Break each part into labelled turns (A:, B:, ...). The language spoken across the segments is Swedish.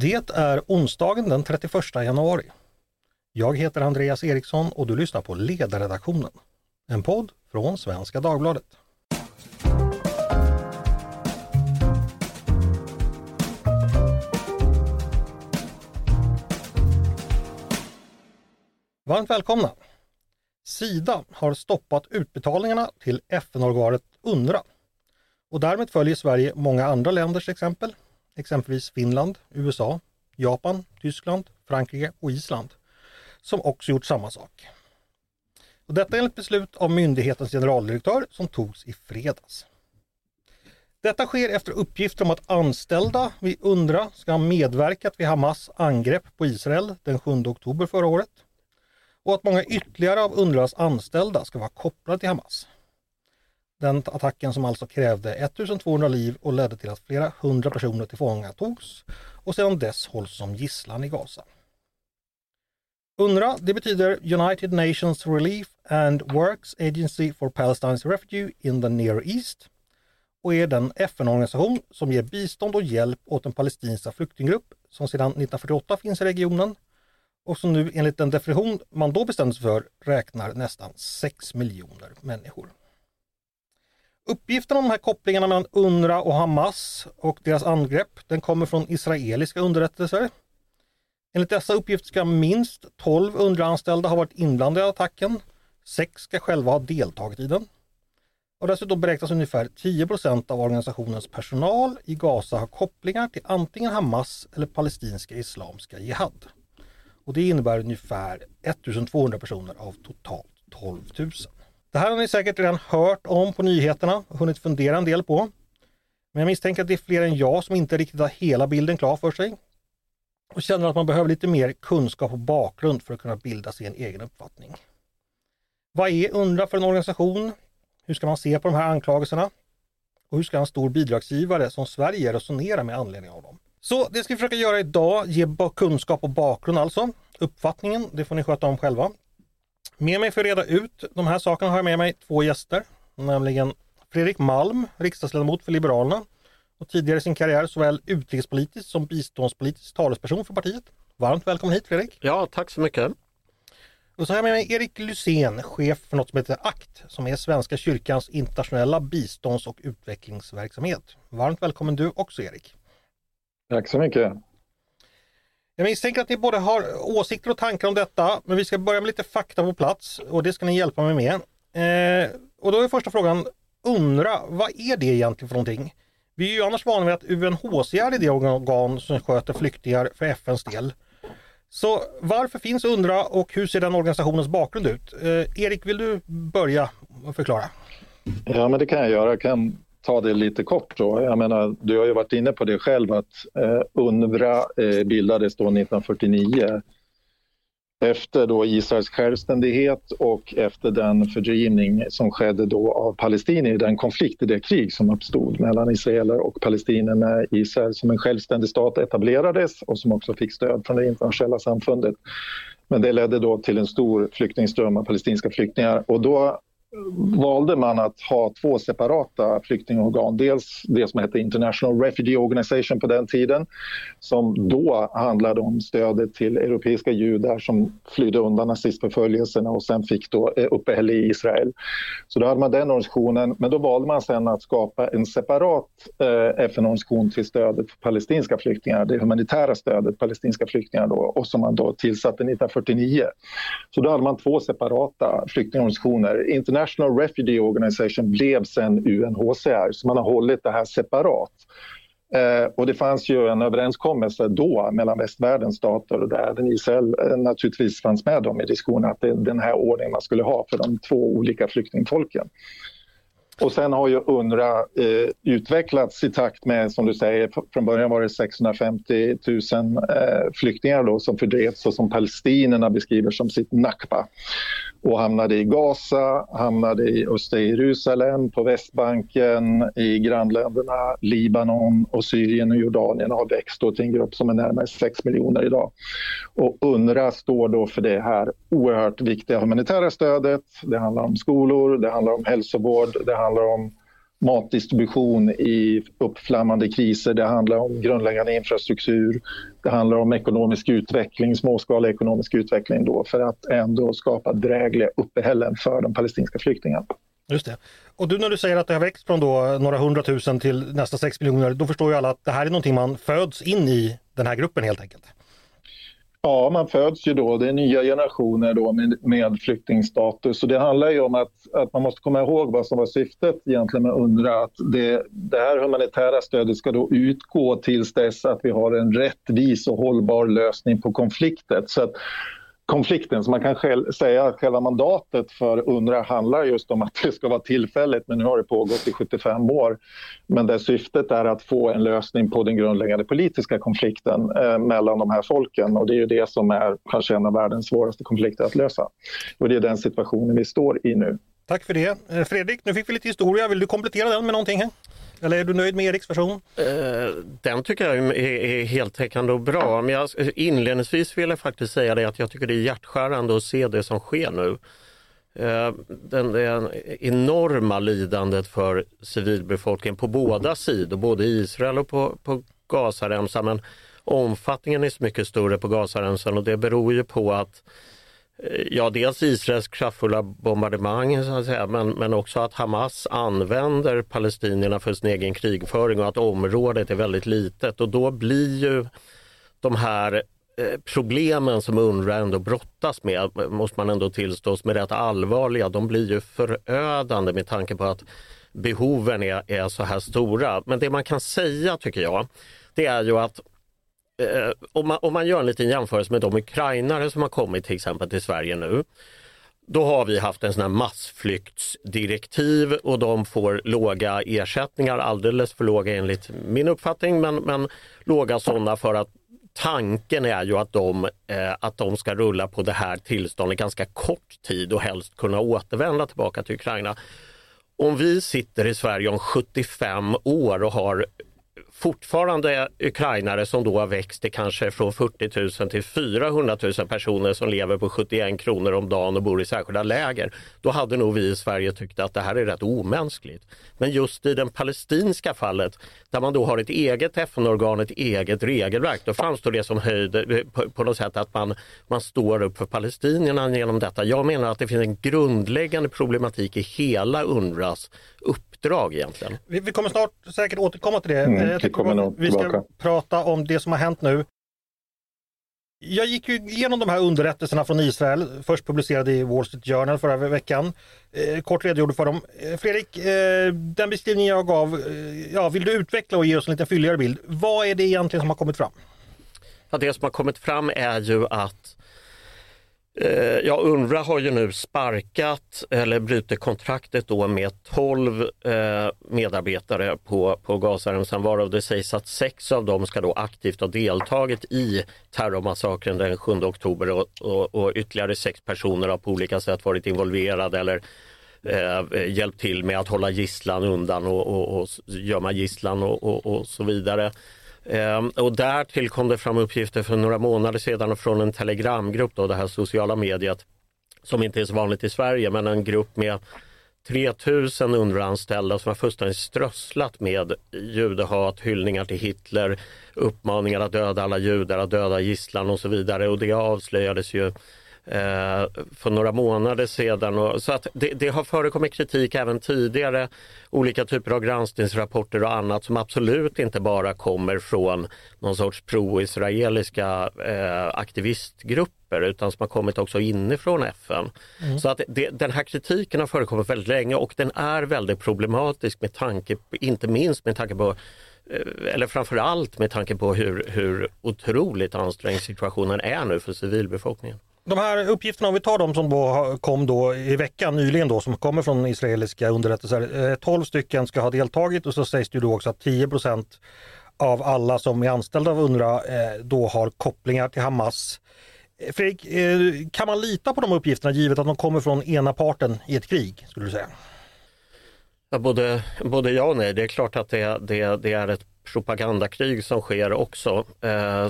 A: Det är onsdagen den 31 januari. Jag heter Andreas Eriksson och du lyssnar på Ledarredaktionen, en podd från Svenska Dagbladet. Varmt välkomna! Sida har stoppat utbetalningarna till FN-organet UNRWA och därmed följer Sverige många andra länders exempel, exempelvis Finland, USA, Japan, Tyskland, Frankrike och Island, som också gjort samma sak. Och detta enligt beslut av myndighetens generaldirektör som togs i fredags. Detta sker efter uppgifter om att anställda vid UNRWA ska ha medverkat vid Hamas angrepp på Israel den 7 oktober förra året och att många ytterligare av UNRWAs anställda ska vara kopplade till Hamas. Den attacken som alltså krävde 1200 liv och ledde till att flera hundra personer tillfångatogs och sedan dess hålls som gisslan i Gaza. UNRWA, det betyder United Nations Relief and Works Agency for Palestines Refugee in the Near East och är den FN-organisation som ger bistånd och hjälp åt den palestinska flyktinggrupp som sedan 1948 finns i regionen och som nu enligt den definition man då bestämde sig för räknar nästan 6 miljoner människor. Uppgifterna om de här kopplingarna mellan UNRWA och Hamas och deras angrepp den kommer från israeliska underrättelser. Enligt dessa uppgifter ska minst 12 UNRWA-anställda ha varit inblandade i attacken. Sex ska själva ha deltagit i den. Och dessutom beräknas ungefär 10% av organisationens personal i Gaza ha kopplingar till antingen Hamas eller palestinska Islamiska Jihad. Och det innebär ungefär 1200 personer av totalt 12 000. Det här har ni säkert redan hört om på nyheterna och hunnit fundera en del på. Men jag misstänker att det är fler än jag som inte riktigt har hela bilden klar för sig och känner att man behöver lite mer kunskap och bakgrund för att kunna bilda sig en egen uppfattning. Vad är UNRWA för en organisation? Hur ska man se på de här anklagelserna? Och hur ska en stor bidragsgivare som Sverige resonera med anledning av dem? Så det ska vi försöka göra idag, ge kunskap och bakgrund alltså. Uppfattningen, det får ni sköta om själva. Med mig för att reda ut de här sakerna har jag med mig två gäster, nämligen Fredrik Malm, riksdagsledamot för Liberalerna och tidigare i sin karriär såväl utrikespolitisk som biståndspolitisk talesperson för partiet. Varmt välkommen hit Fredrik!
B: Ja, tack så mycket!
A: Och så har jag med mig Erik Lysén, chef för något som heter ACT, som är Svenska kyrkans internationella bistånds och utvecklingsverksamhet. Varmt välkommen du också Erik!
C: Tack så mycket!
A: Jag misstänker att ni både har åsikter och tankar om detta, men vi ska börja med lite fakta på plats och det ska ni hjälpa mig med. Eh, och då är första frågan, undra, vad är det egentligen för någonting? Vi är ju annars vana vid att UNHCR är det organ som sköter flyktingar för FNs del. Så varför finns UNRWA och hur ser den organisationens bakgrund ut? Eh, Erik, vill du börja och förklara?
C: Ja, men det kan jag göra. Jag kan ta det lite kort då. Jag menar, du har ju varit inne på det själv att eh, UNRWA eh, bildades då 1949 efter då Israels självständighet och efter den fördrivning som skedde då av palestinier, den konflikt, det krig som uppstod mellan israeler och palestinier när Israel som en självständig stat etablerades och som också fick stöd från det internationella samfundet. Men det ledde då till en stor flyktingström av palestinska flyktingar och då valde man att ha två separata flyktingorgan. Dels det som hette International Refugee Organization på den tiden som då handlade om stödet till europeiska judar som flydde undan nazistförföljelserna och sen fick då eh, uppehälle i Israel. Så då hade man den organisationen, men då valde man sen att skapa en separat eh, FN-organisation till stödet för palestinska flyktingar, det humanitära stödet palestinska flyktingar då, och som man då tillsatte 1949. Så då hade man två separata flyktingorganisationer. International Refugee Organization blev sen UNHCR, så man har hållit det här separat. Eh, och det fanns ju en överenskommelse då mellan västvärldens stater och där den Israel eh, naturligtvis fanns med dem i diskussionen att det är den här ordningen man skulle ha för de två olika flyktingfolken. Och sen har ju UNRWA eh, utvecklats i takt med, som du säger, från början var det 650 000 eh, flyktingar då, som fördrevs och som palestinierna beskriver som sitt nakba och hamnade i Gaza, hamnade i östra Jerusalem, på Västbanken, i grannländerna Libanon och Syrien och Jordanien har växt till en grupp som är närmare 6 miljoner idag. Och UNRWA står då för det här oerhört viktiga humanitära stödet. Det handlar om skolor, det handlar om hälsovård, det handlar om matdistribution i uppflammande kriser. Det handlar om grundläggande infrastruktur. Det handlar om ekonomisk utveckling, småskalig ekonomisk utveckling då för att ändå skapa drägliga uppehällen för de palestinska flyktingarna.
A: Just det. Och du när du säger att det har växt från då några hundratusen till nästan sex miljoner, då förstår ju alla att det här är någonting man föds in i den här gruppen helt enkelt.
C: Ja, man föds ju då. Det är nya generationer då med, med flyktingstatus. Så det handlar ju om att, att man måste komma ihåg vad som var syftet egentligen med UNRWA. Att det, det här humanitära stödet ska då utgå tills dess att vi har en rättvis och hållbar lösning på konflikten. Så att konflikten. Så man kan själv säga att själva mandatet för UNRWA handlar just om att det ska vara tillfälligt men nu har det pågått i 75 år. Men där syftet är att få en lösning på den grundläggande politiska konflikten eh, mellan de här folken och det är ju det som är kanske en av världens svåraste konflikter att lösa. Och det är den situationen vi står i nu.
A: Tack för det. Eh, Fredrik, nu fick vi lite historia. Vill du komplettera den med någonting? Här? Eller är du nöjd med Eriks version?
B: Eh, den tycker jag är, är heltäckande och bra. Men jag, inledningsvis vill jag faktiskt säga det att jag tycker det är hjärtskärande att se det som sker nu. Den, den, det enorma lidandet för civilbefolkningen på båda sidor, både i Israel och på, på Gazaremsan. Men omfattningen är så mycket större på Gazaremsan och det beror ju på att Eh, Eh, ja, dels Israels kraftfulla bombardemang så att säga, men, men också att Hamas använder palestinierna för sin egen krigföring och att området är väldigt litet och då blir ju de här eh, problemen som UNRWA ändå brottas med, måste man ändå tillstå, som är rätt allvarliga, de blir ju förödande med tanke på att behoven är, är så här stora. Men det man kan säga tycker jag, det är ju att eh, om, man, om man gör en liten jämförelse med de ukrainare som har kommit till exempel till Sverige nu. Då har vi haft en sån här massflyktsdirektiv och de får låga ersättningar, alldeles för låga enligt min uppfattning, men, men låga sådana för att tanken är ju att de, eh, att de ska rulla på det här tillståndet ganska kort tid och helst kunna återvända tillbaka till Ukraina. Om vi sitter i Sverige om 75 år och har fortfarande ukrainare som då har växt till kanske från 40 000 till 400 000 personer som lever på 71 kronor om dagen och bor i särskilda läger. Då hade nog vi i Sverige tyckt att det här är rätt omänskligt. Men just i det palestinska fallet där man då har ett eget FN-organ, ett eget regelverk, då framstår det som höjd eh, på, på något sätt att man, man står upp för palestinierna genom detta. Jag menar att det finns en grundläggande problematik i hela UNRWAs uppdrag egentligen.
A: Vi, vi kommer snart säkert återkomma till det.
C: Mm, Jag tycker
A: vi ska prata om det som har hänt nu. Jag gick ju igenom de här underrättelserna från Israel, först publicerade i Wall Street Journal förra veckan. Eh, kort redogjorde för dem. Eh, Fredrik, eh, den beskrivning jag gav, eh, ja, vill du utveckla och ge oss en lite fylligare bild? Vad är det egentligen som har kommit fram?
B: Ja, det som har kommit fram är ju att Eh, Eh, ja, UNRWA har ju nu sparkat eller brutit kontraktet då med 12 eh, medarbetare på, på Gazaremsan varav det sägs att sex av dem ska då aktivt ha deltagit i terrormassakern den 7 oktober och, och, och ytterligare sex personer har på olika sätt varit involverade eller eh, hjälpt till med att hålla gisslan undan och, och, och gömma gisslan och, och, och så vidare. Ehm, och därtill kom det fram uppgifter för några månader sedan från en telegramgrupp, då, det här sociala mediet, som inte är så vanligt i Sverige, men en grupp med 3000 underanställda som har fullständigt strösslat med judehat, hyllningar till Hitler, uppmaningar att döda alla judar, att döda gisslan och så vidare. Och det avslöjades ju för några månader sedan. Så att det, det, har förekommit kritik även tidigare, olika typer av granskningsrapporter och annat som absolut inte bara kommer från någon sorts pro-israeliska eh, aktivistgrupper utan som har kommit också inifrån FN. Mm. Så att det, den här kritiken har förekommit väldigt länge och den är väldigt problematisk med tanke, inte minst med tanke på eh, eller framförallt med tanke på hur, hur otroligt ansträngd situationen är nu för civilbefolkningen
A: de här uppgifterna, om vi tar de som då kom då i veckan nyligen då som kommer från israeliska underrättelser. Eh, 12 stycken ska ha deltagit och så sägs det då också att 10 procent av alla som är anställda av UNRWA eh, då har kopplingar till Hamas. Eh, Fredrik, kan man lita på de uppgifterna givet att de kommer från ena parten i ett krig? skulle du säga?
B: Ja, både, både ja och nej. Det är klart att det, det, det är ett propagandakrig som sker också.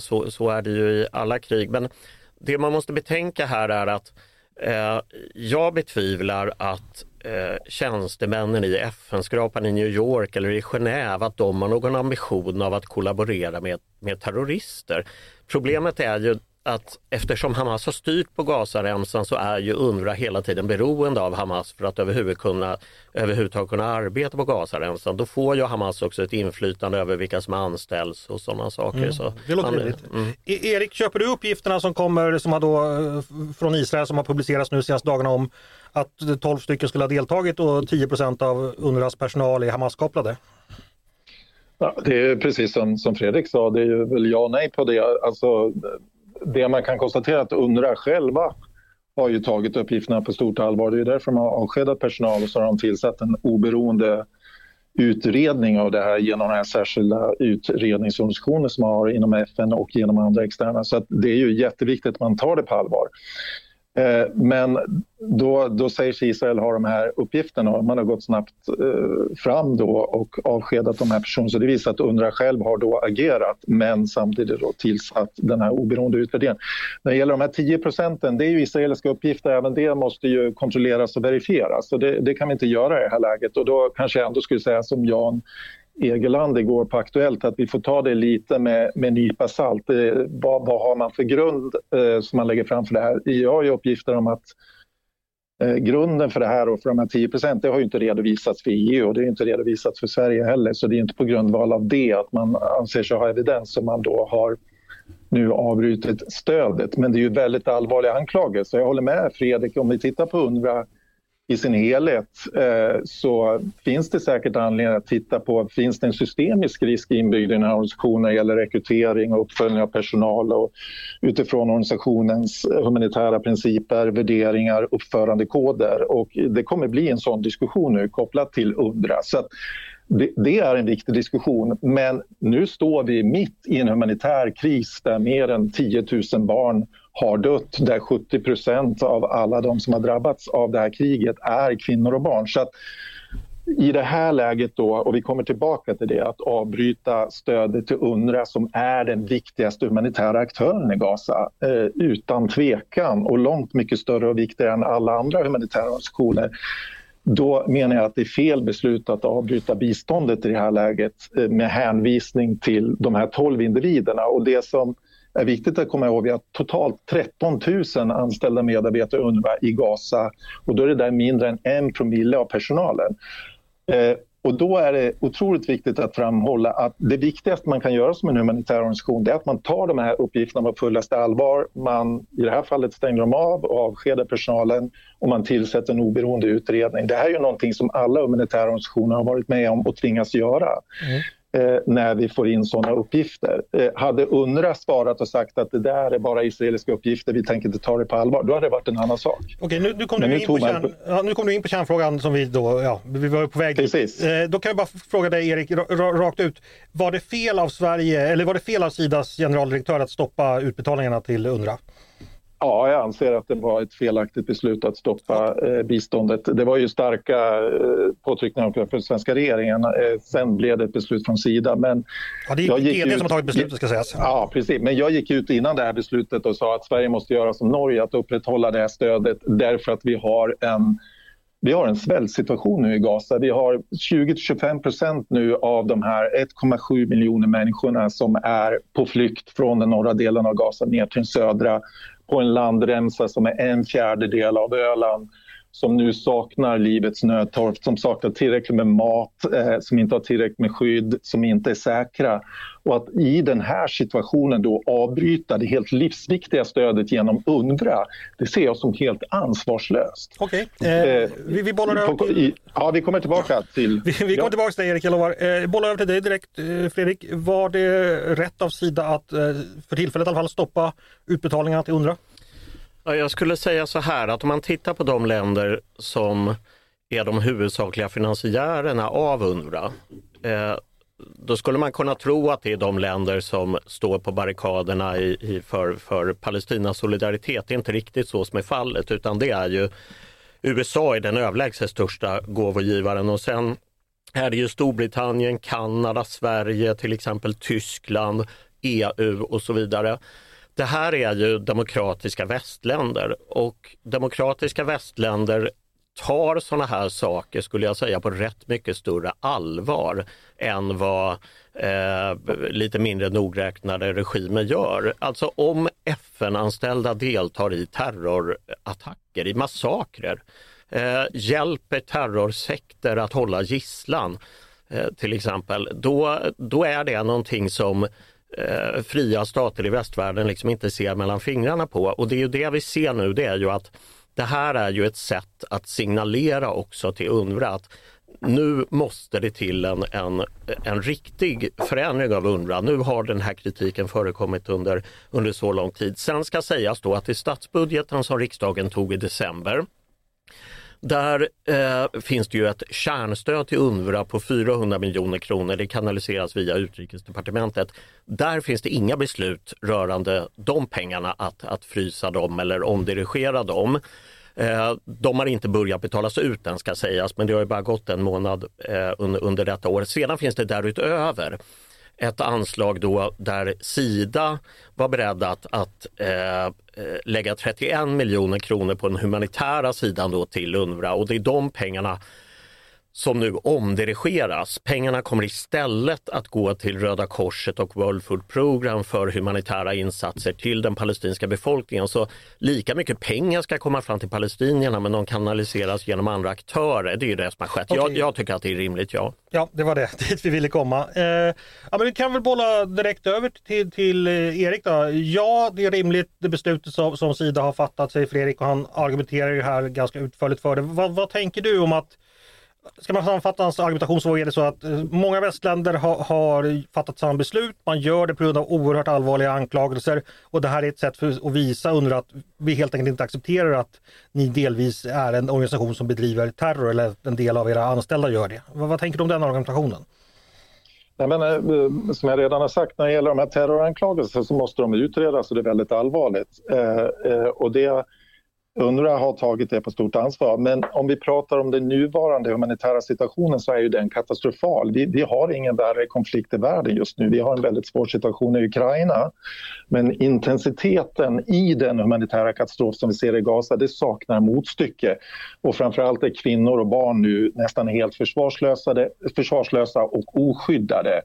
B: Så, så är det ju i alla krig. Men det man måste betänka här är att eh, jag betvivlar att eh, tjänstemännen i FN-skrapan i New York eller i Genève att de har någon ambition av att kollaborera med, med terrorister. Problemet är ju att eftersom Hamas har styrt på Gazaremsan så är ju UNRWA hela tiden beroende av Hamas för att överhuvud kunna, överhuvudtaget kunna arbeta på Gazaremsan. Då får ju Hamas också ett inflytande över vilka som anställs och sådana saker. Mm. Så
A: det låter rimligt. Mm. E- Erik, köper du uppgifterna som kommer som har då, eh, från Israel som har publicerats nu senaste dagarna om att 12 stycken skulle ha deltagit och 10% av UNRWAs personal är Hamas-kopplade?
C: Ja, det är precis som, som Fredrik sa, det är ju väl ja och nej på det. Alltså, det man kan konstatera är att UNRWA själva har ju tagit uppgifterna på stort allvar. Det är därför de har avskedat personal och så har de tillsatt en oberoende utredning av det här genom den här särskilda utredningsorganisationen som man har inom FN och genom andra externa. Så det är ju jätteviktigt att man tar det på allvar. Eh, men då, då säger sig Israel ha de här uppgifterna och man har gått snabbt eh, fram då och avskedat de här personerna. Så det visar att UNRWA själv har då agerat men samtidigt då tillsatt den här oberoende utvärderingen. När det gäller de här 10 procenten, det är ju israeliska uppgifter, även det måste ju kontrolleras och verifieras. Så det, det kan vi inte göra i det här läget och då kanske jag ändå skulle säga som Jan Egeland igår på Aktuellt att vi får ta det lite med, med nypa salt. Vad, vad, har man för grund eh, som man lägger fram för det här? Jag har ju uppgifter om att eh, grunden för det här och för de här 10 det har ju inte redovisats för EU och det är inte redovisats för Sverige heller. Så det är inte på grundval av det att man anser sig ha evidens som man då har nu avbrutit stödet. Men det är ju väldigt allvarliga anklagelser. Jag håller med Fredrik, om vi tittar på UNRWA i sin helhet eh, så finns det säkert anledning att titta på finns det en systemisk risk inbyggd i den här organisationen när det gäller rekrytering och uppföljning av personal och utifrån organisationens humanitära principer, värderingar, uppförandekoder och det kommer bli en sån diskussion nu kopplat till Undra. Så det, det, är en viktig diskussion, men nu står vi mitt i en humanitär kris där mer än 10 000 barn har dött, där 70 procent av alla de som har drabbats av det här kriget är kvinnor och barn. Så att i det här läget då, och vi kommer tillbaka till det, att avbryta stödet till UNRWA som är den viktigaste humanitära aktören i Gaza, eh, utan tvekan och långt mycket större och viktigare än alla andra humanitära organisationer då menar jag att det är fel beslut att avbryta biståndet i det här läget eh, med hänvisning till de här 12 individerna. Och det som är viktigt att komma ihåg Vi har totalt 13 000 anställda medarbetare UNRWA i Gaza och då är det där mindre än en promille av personalen. Eh, och då är det otroligt viktigt att framhålla att det viktigaste man kan göra som en humanitär organisation är att man tar de här uppgifterna på fullaste allvar. Man i det här fallet stänger dem av och avskedar personalen och man tillsätter en oberoende utredning. Det här är ju någonting som alla humanitära organisationer har varit med om och tvingas göra. Mm eh, när vi får in sådana uppgifter. Eh, hade UNRWA svarat och sagt att det där är bara israeliska uppgifter, vi tänker inte ta det på allvar, då hade det varit en annan sak.
A: Okej, nu, nu kom, du, in på kärn, ja, nu kom du in på kärnfrågan som vi då, ja, vi var på väg
C: Precis.
A: Eh, då kan jag bara fråga dig Erik, rakt ut. Var det fel av Sverige, eller var det fel av Sidas generaldirektör att stoppa utbetalningarna till UNRWA?
C: Ja, jag anser att det var ett felaktigt beslut att stoppa eh, biståndet. Det var ju starka eh, påtryckningar för den svenska regeringen. Eh, sen blev det ett beslut från Sida. Men
A: ja, det är GD som har tagit beslutet ska sägas.
C: Ja, precis. Men jag gick ut innan det här beslutet och sa att Sverige måste göra som Norge, att upprätthålla det här stödet därför att vi har en vi har en svältsituation nu i Gaza. Vi har 20-25 procent nu av de här 1,7 miljoner människorna som är på flykt från den norra delen av Gaza ner till den södra på en landremsa som är en fjärdedel av Öland som nu saknar livets nödtorft, som saknar tillräckligt med mat, eh, som inte har tillräckligt med skydd, som inte är säkra. Och att i den här situationen då avbryta det helt livsviktiga stödet genom UNRWA, det ser jag som helt ansvarslöst.
A: Okej, okay. eh, eh, vi, vi bollar över till...
C: Ja, vi kommer tillbaka till...
A: Vi, vi kommer
C: ja.
A: tillbaka till dig Erik, jag lovar. Eh, bollar över till dig direkt eh, Fredrik. Var det rätt av Sida att eh, för tillfället i alla fall stoppa utbetalningarna till UNRWA?
B: Jag skulle säga så här att om man tittar på de länder som är de huvudsakliga finansiärerna av UNRWA, eh, då skulle man kunna tro att det är de länder som står på barrikaderna i, i för, för Palestinas solidaritet. Det är inte riktigt så som är fallet, utan det är ju USA är den överlägset största gåvogivaren och sen är det ju Storbritannien, Kanada, Sverige, till exempel Tyskland, EU och så vidare. Det här är ju demokratiska västländer och demokratiska västländer tar sådana här saker, skulle jag säga, på rätt mycket större allvar än vad eh, lite mindre nogräknade regimer gör. Alltså om FN-anställda deltar i terrorattacker, i massakrer, eh, hjälper terrorsekter att hålla gisslan eh, till exempel, då, då är det någonting som eh, fria stater i västvärlden liksom inte ser mellan fingrarna på. Och det är ju det vi ser nu, det är ju att det här är ju ett sätt att signalera också till UNRWA att nu måste det till en, en, en riktig förändring av UNRWA. Nu har den här kritiken förekommit under, under så lång tid. Sen ska sägas då att i statsbudgeten som riksdagen tog i december där eh, finns det ju ett kärnstöd till UNRWA på 400 miljoner kronor. Det kanaliseras via utrikesdepartementet. Där finns det inga beslut rörande de pengarna, att, att frysa dem eller omdirigera dem. Eh, de har inte börjat betalas ut än ska sägas, men det har ju bara gått en månad eh, under, under detta år. Sedan finns det därutöver ett anslag då där Sida var beredda att, att eh, eh lägga 31 miljoner kronor på den humanitära sidan då till UNRWA. Och det är de pengarna som nu omdirigeras. Pengarna kommer istället att gå till Röda Korset och World Food Program för humanitära insatser till den palestinska befolkningen. Så lika mycket pengar ska komma fram till palestinierna men de kanaliseras genom andra aktörer. Det är det som har skett. Okay. Jag, jag, tycker att det är rimligt, ja.
A: Ja, det var det dit vi ville komma. Eh, ja, men vi kan väl bolla direkt över till, till eh, Erik då. Ja, det är rimligt det beslutet som, som Sida har fattat, säger Fredrik och han argumenterar ju här ganska utförligt för det. vad, vad tänker du om att Ska man sammanfatta hans argumentation så är det så att eh, många västländer har, har, fattat samma beslut. Man gör det på grund av oerhört allvarliga anklagelser och det här är ett sätt för att visa under att vi helt enkelt inte accepterar att ni delvis är en organisation som bedriver terror eller en del av era anställda gör det. Vad, vad tänker du om den argumentationen?
C: Nej, men, eh, som jag redan har sagt, när det gäller de här terroranklagelserna så måste de utredas och det är väldigt allvarligt. Eh, eh, och det UNRWA har tagit det på stort ansvar. Men om vi pratar om den nuvarande humanitära situationen så är ju den katastrofal. Vi, vi, har ingen värre konflikt i världen just nu. Vi har en väldigt svår situation i Ukraina. Men intensiteten i den humanitära katastrof som vi ser i Gaza, det saknar motstycke. Och framförallt är kvinnor och barn nu nästan helt försvarslösa, försvarslösa och oskyddade.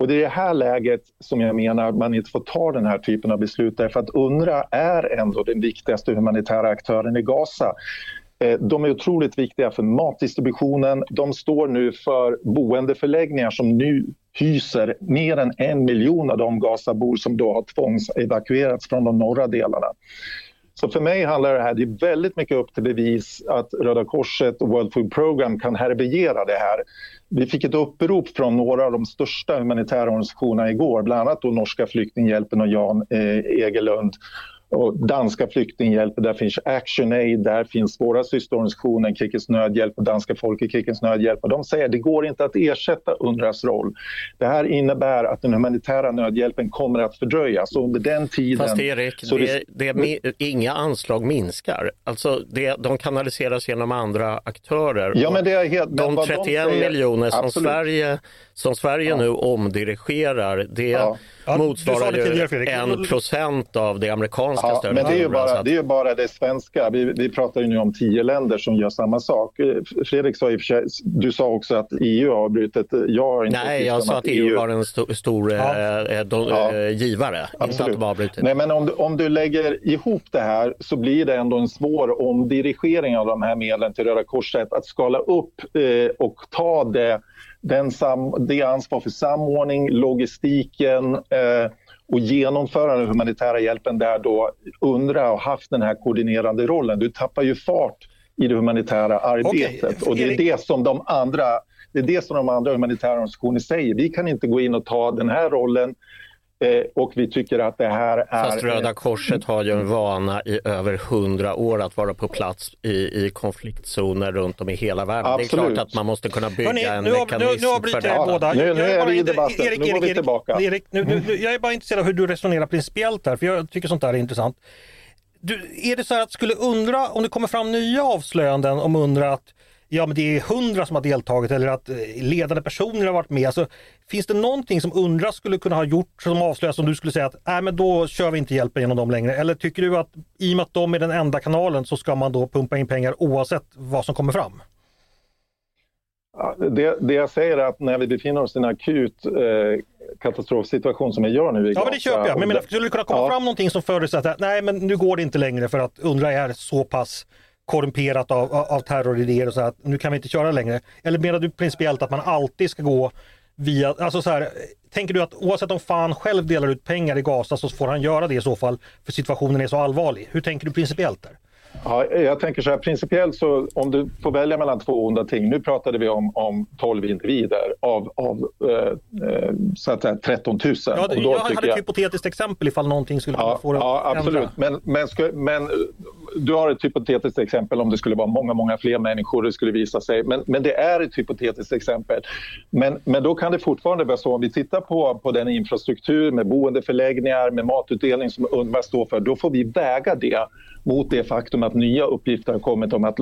C: Och det är i det här läget som jag menar att man inte får ta den här typen av beslut därför att UNRWA är ändå den viktigaste humanitära aktören i Gaza. Eh, de är otroligt viktiga för matdistributionen. De står nu för boendeförläggningar som nu hyser mer än en miljon av de Gazabor som då har tvångsevakuerats från de norra delarna. Så för mig handlar det här, det är väldigt mycket upp till bevis att Röda Korset och World Food Program kan härbärgera det här. Vi fick ett upprop från några av de största humanitära organisationerna igår, bland annat då Norska flyktinghjälpen och Jan eh, Egelund och danska flyktinghjälpen, där finns ActionAid, där finns våra systerorganisationer, Krigets nödhjälp och Danska Folkekrigens nödhjälp. Och de säger att det går inte att ersätta UNRWAs roll. Det här innebär att den humanitära nödhjälpen kommer att fördröjas. Och under den tiden...
B: Fast Erik, det, det, det, inga anslag minskar. Alltså det, de kanaliseras genom andra aktörer.
C: Ja, men det är helt,
B: de 31 de säger, miljoner som absolut. Sverige, som Sverige ja. nu omdirigerar, det ja. motsvarar ju en procent av det amerikanska
C: ja, stödet. Men det är ju bara, det, är bara det svenska. Vi, vi pratar ju nu om tio länder som gör samma sak. Fredrik sa i och för sig, du sa också att EU har brutit. Jag har
B: inte Nej, jag sa att EU, var en sto, stor ja. eh, do, ja. eh, givare, Absolut. inte att de har brutit.
C: Nej, men om du, om du lägger ihop det här så blir det ändå en svår omdirigering av de här medlen till Röda Korset. Att skala upp eh, och ta det den sam, det ansvar för samordning, logistiken eh, och genomföra den humanitära hjälpen där då UNRWA har haft den här koordinerande rollen. Du tappar ju fart i det humanitära arbetet okay. och det är det som de andra det är det som de andra humanitära organisationerna säger. Vi kan inte gå in och ta den här rollen och vi tycker att det här är...
B: Fast Röda Korset har ju en vana i över hundra år att vara på plats i, i konfliktzoner runt om i hela världen. Absolut. Det är klart att man måste kunna bygga Hörrni, en nu, mekanism
A: nu, nu avbryter jag båda.
C: Nu, nu är, vi i debatten, Erik, nu går vi tillbaka.
A: Erik, nu, nu, jag är bara intresserad av hur du resonerar principiellt här, för jag tycker sånt där är intressant. Du, är det så att skulle undra om det kommer fram nya avslöjanden om undra att ja men det är hundra som har deltagit eller att eh, ledande personer har varit med. Alltså, finns det någonting som Undra skulle kunna ha gjort som avslöjas om du skulle säga att nej men då kör vi inte hjälpen genom dem längre? Eller tycker du att i och med att de är den enda kanalen så ska man då pumpa in pengar oavsett vad som kommer fram?
C: Det, det, jag säger är att när vi befinner oss i en akut eh, katastrofsituation som vi gör nu i
A: Ja, men det köper jag. Men, men skulle det kunna komma ja. fram någonting som förutsätter att nej, men nu går det inte längre för att UNRWA är så pass korrumperat av, av terroridéer och så att nu kan vi inte köra längre. Eller menar du principiellt att man alltid ska gå via, alltså så här, tänker du att oavsett om fan själv delar ut pengar i Gaza så får han göra det i så fall för situationen är så allvarlig. Hur tänker du principiellt där?
C: Ja, jag tänker så här, principiellt så om du får välja mellan två onda ting. Nu pratade vi om, om 12 individer av, av eh, eh så att säga 13 000.
A: Ja, det, jag hade ett hypotetiskt exempel ifall någonting skulle
C: ja,
A: få det
C: Ja, absolut. Men, men, sku, men du har ett hypotetiskt exempel om det skulle vara många, många fler människor det skulle visa sig. Men, men det är ett hypotetiskt exempel. Men, men då kan det fortfarande vara så om vi tittar på, på den infrastruktur med boendeförläggningar, med matutdelning som UNRWA står för, då får vi väga det mot det faktum att nya uppgifter har kommit om att,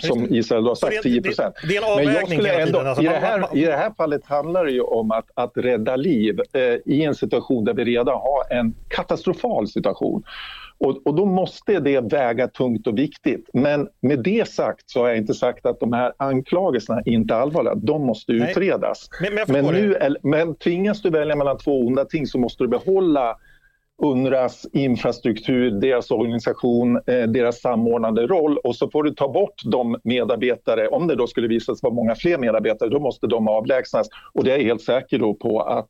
C: som Israel har sagt, 10 procent.
A: Det, det, är en avvägning hela tiden.
C: Alltså, i, det här, I det här fallet handlar det ju om att, att rädda liv eh, i en situation där vi redan har en katastrofal situation. Och, och, då måste det väga tungt och viktigt. Men med det sagt så har jag inte sagt att de här anklagelserna inte är allvarliga. De måste utredas.
A: Men, men, men, nu,
C: men tvingas du välja mellan två onda ting så måste du behålla UNRWAs infrastruktur, deras organisation, eh, deras samordnande roll och så får du ta bort de medarbetare, om det då skulle visa sig vara många fler medarbetare, då måste de avlägsnas och det är jag helt säker på att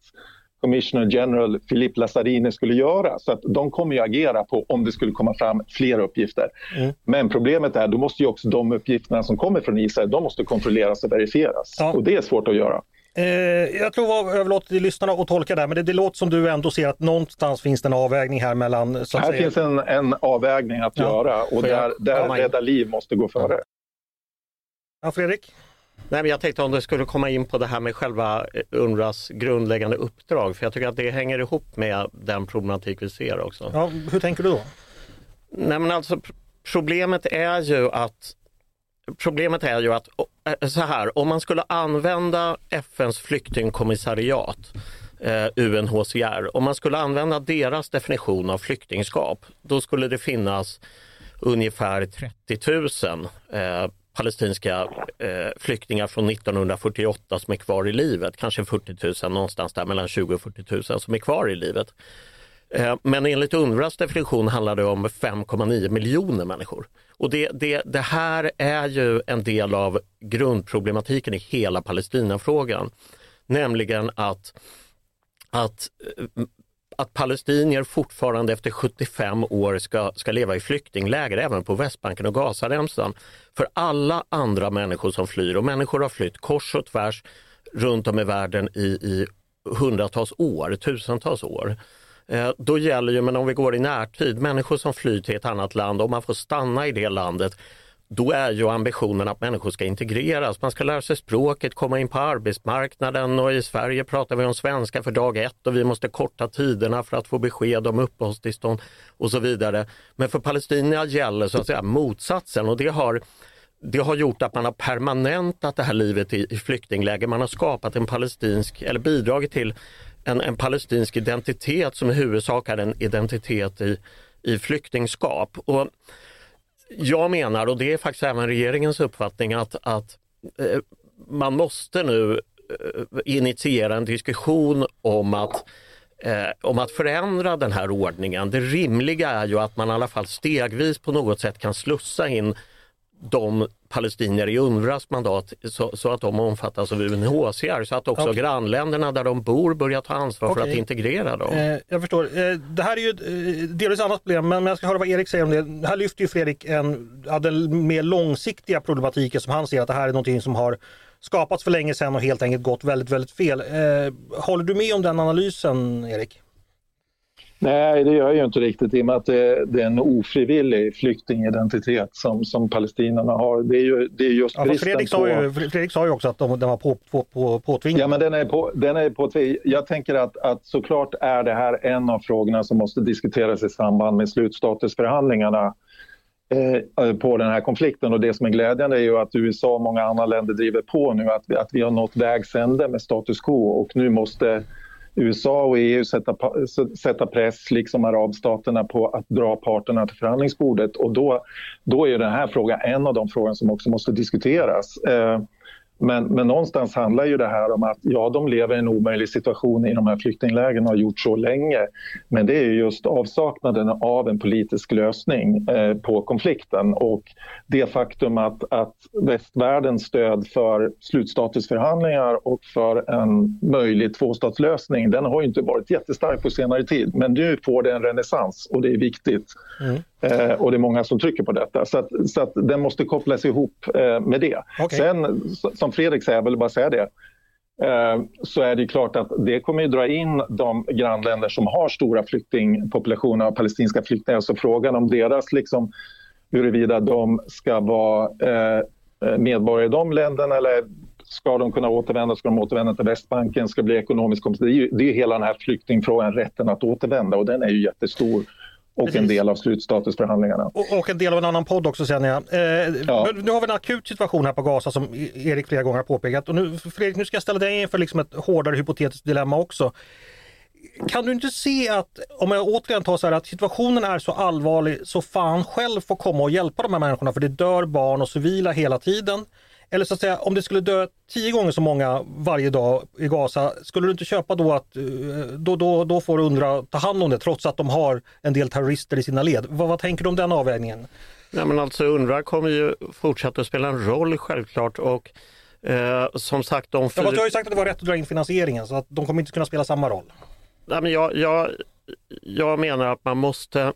C: Commissioner General Philippe Lazzarini skulle göra. Så att de kommer ju agera på om det skulle komma fram fler uppgifter. Mm. Men problemet är, då måste ju också de uppgifterna som kommer från Israel, de måste kontrolleras och verifieras. Ja. Och det är svårt att göra.
A: Eh, jag tror jag överlåter till lyssnarna att tolka det, men det, det låter som du ändå ser att någonstans finns det en avvägning här mellan...
C: Så här säga... finns en, en avvägning att ja. göra och där, där ja, rädda liv måste gå före.
A: Ja, Fredrik?
B: Nej, men jag tänkte om du skulle komma in på det här med själva eh, UNRWAs grundläggande uppdrag, för jag tycker att det hänger ihop med den problematik vi ser också.
A: Ja, hur tänker du då?
B: Nej, men alltså problemet är ju att Problemet är ju att eh, så här, om man skulle använda FNs flyktingkommissariat eh, UNHCR, om man skulle använda deras definition av flyktingskap, då skulle det finnas ungefär 30 000 eh, palestinska eh, flyktingar från 1948 som är kvar i livet, kanske 40 000 någonstans där mellan 20 och 40 000 som är kvar i livet. Eh, men enligt UNRWAs definition handlar det om 5,9 miljoner människor. Och det, det, det här är ju en del av grundproblematiken i hela Palestinafrågan. Nämligen att, att, eh, att palestinier fortfarande efter 75 år ska, ska leva i flyktingläger även på Västbanken och Gazaremsan. För alla andra människor som flyr, och människor har flytt kors och tvärs runt om i världen i, i hundratals år, tusentals år. Eh, då gäller ju, men om vi går i närtid, människor som flyr till ett annat land, om man får stanna i det landet, då är ju ambitionen att människor ska integreras. Man ska lära sig språket, komma in på arbetsmarknaden och i Sverige pratar vi om svenska för dag ett och vi måste korta tiderna för att få besked om uppehållstillstånd och så vidare. Men för palestinierna gäller så att säga motsatsen och det har det har gjort att man har permanentat det här livet i, i flyktingläger. Man har skapat en palestinsk, eller bidragit till en, en palestinsk identitet som i huvudsak är en identitet i, i flyktingskap. Och jag menar, och det är faktiskt även regeringens uppfattning, att, att eh, man måste nu eh, initiera en diskussion om att eh, om att förändra den här ordningen. Det rimliga är ju att man i alla fall stegvis på något sätt kan slussa in de palestinier i UNRWAs mandat så, så, att de omfattas av UNHCR så att också okay. grannländerna där de bor börjar ta ansvar okay. för att integrera dem.
A: Eh, jag förstår. Eh, det här är ju eh, delvis annat problem men jag ska höra vad Erik säger om det. Här lyfter ju Fredrik en, ja, den mer långsiktiga problematiken som han ser att det här är någonting som har skapats för länge sedan och helt enkelt gått väldigt, väldigt fel. Eh, håller du med om den analysen Erik?
C: Nej, det gör ju inte riktigt i och med att det, det är en ofrivillig flyktingidentitet som, som palestinierna har. Det är ju det är just
A: ja, Fredrik, sa ju, Fredrik sa ju också att de, den var på, på, på, påtvingad.
C: Ja, men den är, på, den är på, Jag tänker att, att såklart är det här en av frågorna som måste diskuteras i samband med slutstatusförhandlingarna eh, på den här konflikten och det som är glädjande är ju att USA och många andra länder driver på nu att vi, att vi har nått vägs ände med status quo och nu måste USA och EU sätta, sätta press, liksom arabstaterna, på att dra parterna till förhandlingsbordet. Och då, då är den här frågan en av de frågor som också måste diskuteras. Eh, men, men någonstans handlar ju det här om att ja, de lever i en omöjlig situation i de här flyktinglägren och har gjort så länge. Men det är just avsaknaden av en politisk lösning eh, på konflikten och det faktum att, att västvärldens stöd för slutstatusförhandlingar och för en möjlig tvåstatslösning, den har ju inte varit jättestark på senare tid. Men nu får det en renässans och det är viktigt. Mm. Eh, och det är många som trycker på detta. Så, att, så att den måste kopplas ihop eh, med det. Okay. Sen, som som Fredrik säger, jag vill bara säga det, eh, så är det klart att det kommer att dra in de grannländer som har stora flyktingpopulationer av palestinska flyktingar. Så frågan om deras, liksom, huruvida de ska vara eh, medborgare i de länderna eller ska de kunna återvända, ska de återvända till Västbanken, ska det bli ekonomisk kompensation. Det är ju hela den här flyktingfrågan, rätten att återvända och den är ju jättestor och Precis. en del av slutstatusförhandlingarna.
A: Och, och, en del av en annan podd också känner jag. Eh, ja. Nu har vi en akut situation här på Gaza som e- Erik flera gånger har påpekat. Och nu, Fredrik, nu ska jag ställa dig inför liksom ett hårdare hypotetiskt dilemma också. Kan du inte se att, om jag återigen tar så här, att situationen är så allvarlig så fan själv får komma och hjälpa de här människorna för det dör barn och civila hela tiden. Eller så att säga, om det skulle dö tio gånger så många varje dag i Gaza, skulle du inte köpa då att eh, då, då, då får UNRWA ta hand om det trots att de har en del terrorister i sina led? Vad, vad tänker du om den avvägningen?
B: Nej, men alltså UNRWA kommer ju fortsätta att spela en roll självklart och eh, som sagt de
A: fyra... Ja, du har ju sagt att det var rätt att dra in finansieringen så att de kommer inte kunna spela samma roll.
B: Nej, men jag, jag, jag menar att man måste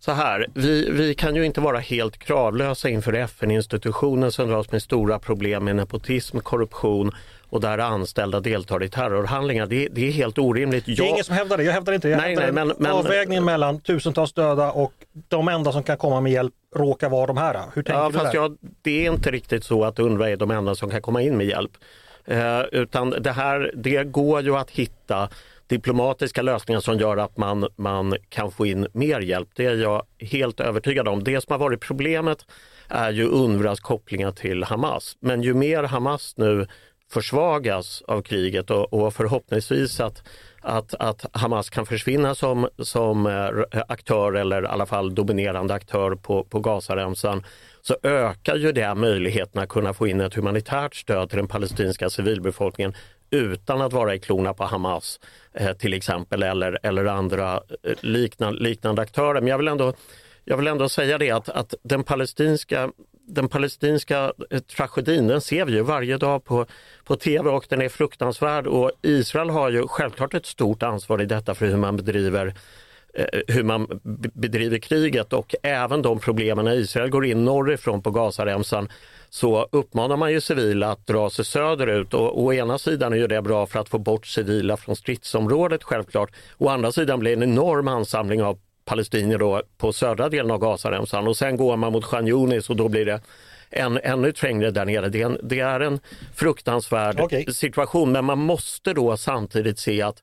B: så här, vi, vi kan ju inte vara helt kravlösa inför FN-institutionen som dras med stora problem med nepotism, korruption och där anställda deltar i terrorhandlingar. Det, det är helt orimligt.
A: Det är ingen som hävdar det, jag hävdar inte det. Jag nej, nej, men, men, avvägningen mellan tusentals döda och de enda som kan komma med hjälp råkar vara de här. Hur tänker
B: ja,
A: du
B: där? Jag, det är inte riktigt så att UNRWA är de enda som kan komma in med hjälp. Eh, utan det här, det går ju att hitta diplomatiska lösningar som gör att man, man kan få in mer hjälp. Det är jag helt övertygad om. Det som har varit problemet är ju UNRWAs kopplingar till Hamas. Men ju mer Hamas nu försvagas av kriget och, och förhoppningsvis att, att, att, Hamas kan försvinna som, som eh, aktör eller i alla fall dominerande aktör på, på Gazaremsan så ökar ju det möjligheten att kunna få in ett humanitärt stöd till den palestinska civilbefolkningen utan att vara i klorna på Hamas eh, Eh, till exempel eller, eller andra eh, liknande, liknande aktörer. Men jag vill ändå, jag vill ändå säga det att, att den palestinska den palestinska eh, tragedin den ser vi ju varje dag på, på tv och den är fruktansvärd och Israel har ju självklart ett stort ansvar i detta för hur man bedriver hur man bedriver kriget och även de problemen när Israel går in norrifrån på Gazaremsan så uppmanar man ju civila att dra sig söderut och å ena sidan är ju det bra för att få bort civila från stridsområdet självklart. Å andra sidan blir det en enorm ansamling av palestinier då på södra delen av Gazaremsan och sen går man mot Khan Yunis och då blir det en, ännu trängre där nere. Det är en, det är en fruktansvärd okay. situation men man måste då samtidigt se att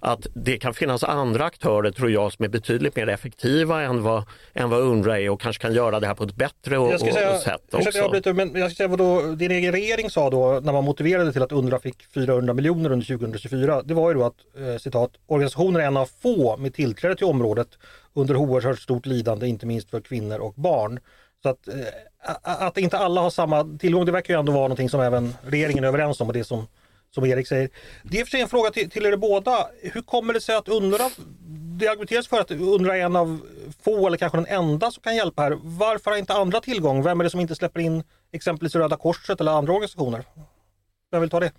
B: att det kan finnas andra aktörer tror jag som är betydligt mer effektiva än vad, än vad UNRWA är och kanske kan göra det här på ett bättre och, och, säga, sätt också.
A: Jag bryter, men jag ska säga vad då, din egen regering sa då när man motiverade till att UNRWA fick 400 miljoner under 2024. Det var ju då att eh, citat, organisationen är en av få med tillträde till området under oerhört stort lidande, inte minst för kvinnor och barn. Så att, eh, att inte alla har samma tillgång, det verkar ju ändå vara någonting som även regeringen är överens om och det som som Erik säger. Det är för sig en fråga till, till er båda. Hur kommer det sig att UNRWA, det argumenteras för att UNRWA är en av få eller kanske den enda som kan hjälpa här. Varför har inte andra tillgång? Vem är det som inte släpper in exempelvis Röda Korset eller andra organisationer? Vem vill ta det?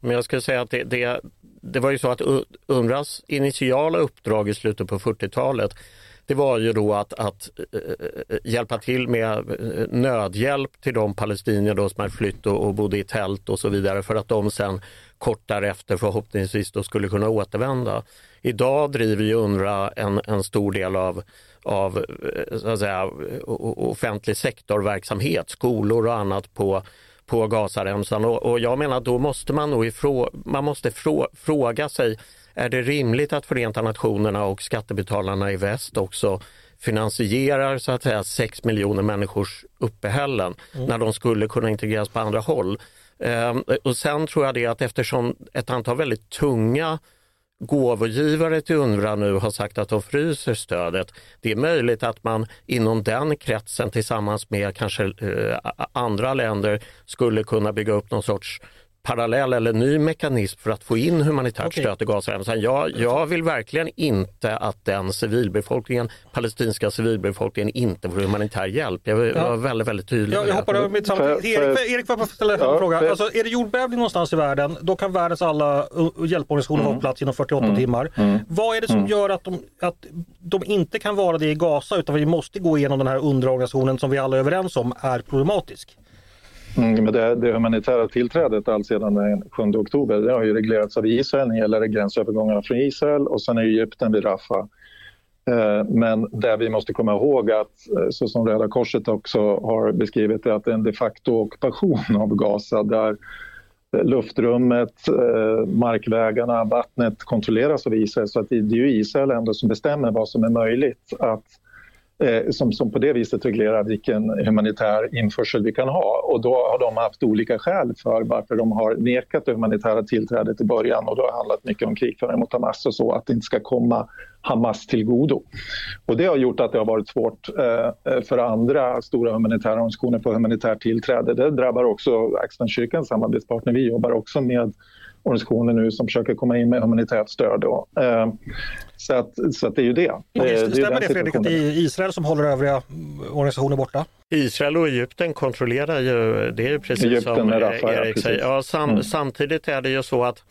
B: Men jag skulle säga att det, det, det var ju så att UNRWAs initiala uppdrag i slutet på 40-talet det var ju då att, att eh, eh, hjälpa till med eh, nödhjälp till de palestinier då som hade flytt och, och bodde i tält och så vidare för att de sen kort därefter förhoppningsvis då skulle kunna återvända. Idag driver ju UNRWA en, en stor del av, av så att säga, offentlig sektorverksamhet, skolor och annat på på Gazaremsan och, och jag menar då måste man nog ifrå, man måste frå, fråga sig är det rimligt att Förenta Nationerna och skattebetalarna i väst också finansierar så att säga 6 miljoner människors uppehällen mm. när de skulle kunna integreras på andra håll. Eh, och sen tror jag det att eftersom ett antal väldigt tunga gåvogivare till UNRWA nu har sagt att de fryser stödet. Det är möjligt att man inom den kretsen tillsammans med kanske eh, andra länder skulle kunna bygga upp någon sorts parallell eller ny mekanism för att få in humanitärt okay. stöd till Gazaremsan. Jag, jag vill verkligen inte att den civilbefolkningen, palestinska civilbefolkningen inte får humanitär hjälp. Jag vill ja. vara väldigt, väldigt tydlig.
A: Ja, jag hoppar över mitt samtal. Erik, Erik, får jag ställa en ja, fråga? För... Alltså, är det jordbävning någonstans i världen, då kan världens alla hjälporganisationer mm. vara på plats inom 48 mm. timmar. Mm. Vad är det som mm. gör att de, att de inte kan vara det i Gaza utan vi måste gå igenom den här underorganisationen som vi alla är överens om är problematisk?
C: Mm, men det, det humanitära tillträdet alltsedan den 7 oktober det har ju reglerats av Israel när det gäller gränsövergångarna från Israel och sen är Egypten vid Rafah. Eh, men det vi måste komma ihåg att, eh, så som Röda Korset också har beskrivit det, att det är en de facto ockupation av Gaza där eh, luftrummet, markvägarna, vattnet kontrolleras av Israel. Så att det är ju Israel ändå som bestämmer vad som är möjligt att eh, som, som på det viset reglerar vilken humanitär införsel vi kan ha. Och då har de haft olika skäl för varför de har nekat det humanitära tillträdet i början och då har det handlat mycket om krigföring mot Hamas och så, att det inte ska komma Hamas till godo. Och det har gjort att det har varit svårt eh, eh för andra stora humanitära organisationer på humanitärt tillträde. Det drabbar också Axelkyrkans samarbetspartner. Vi jobbar också med organisationer nu som försöker komma in med humanitärt stöd. Då. Eh, så, att, så att det är ju det.
A: det, det stämmer det Fredrik att det är Israel som håller övriga organisationer borta?
B: Israel och Egypten kontrollerar ju, det är ju precis Egypten som Rafa, Erik säger. Ja, sam, mm. Samtidigt är det ju så att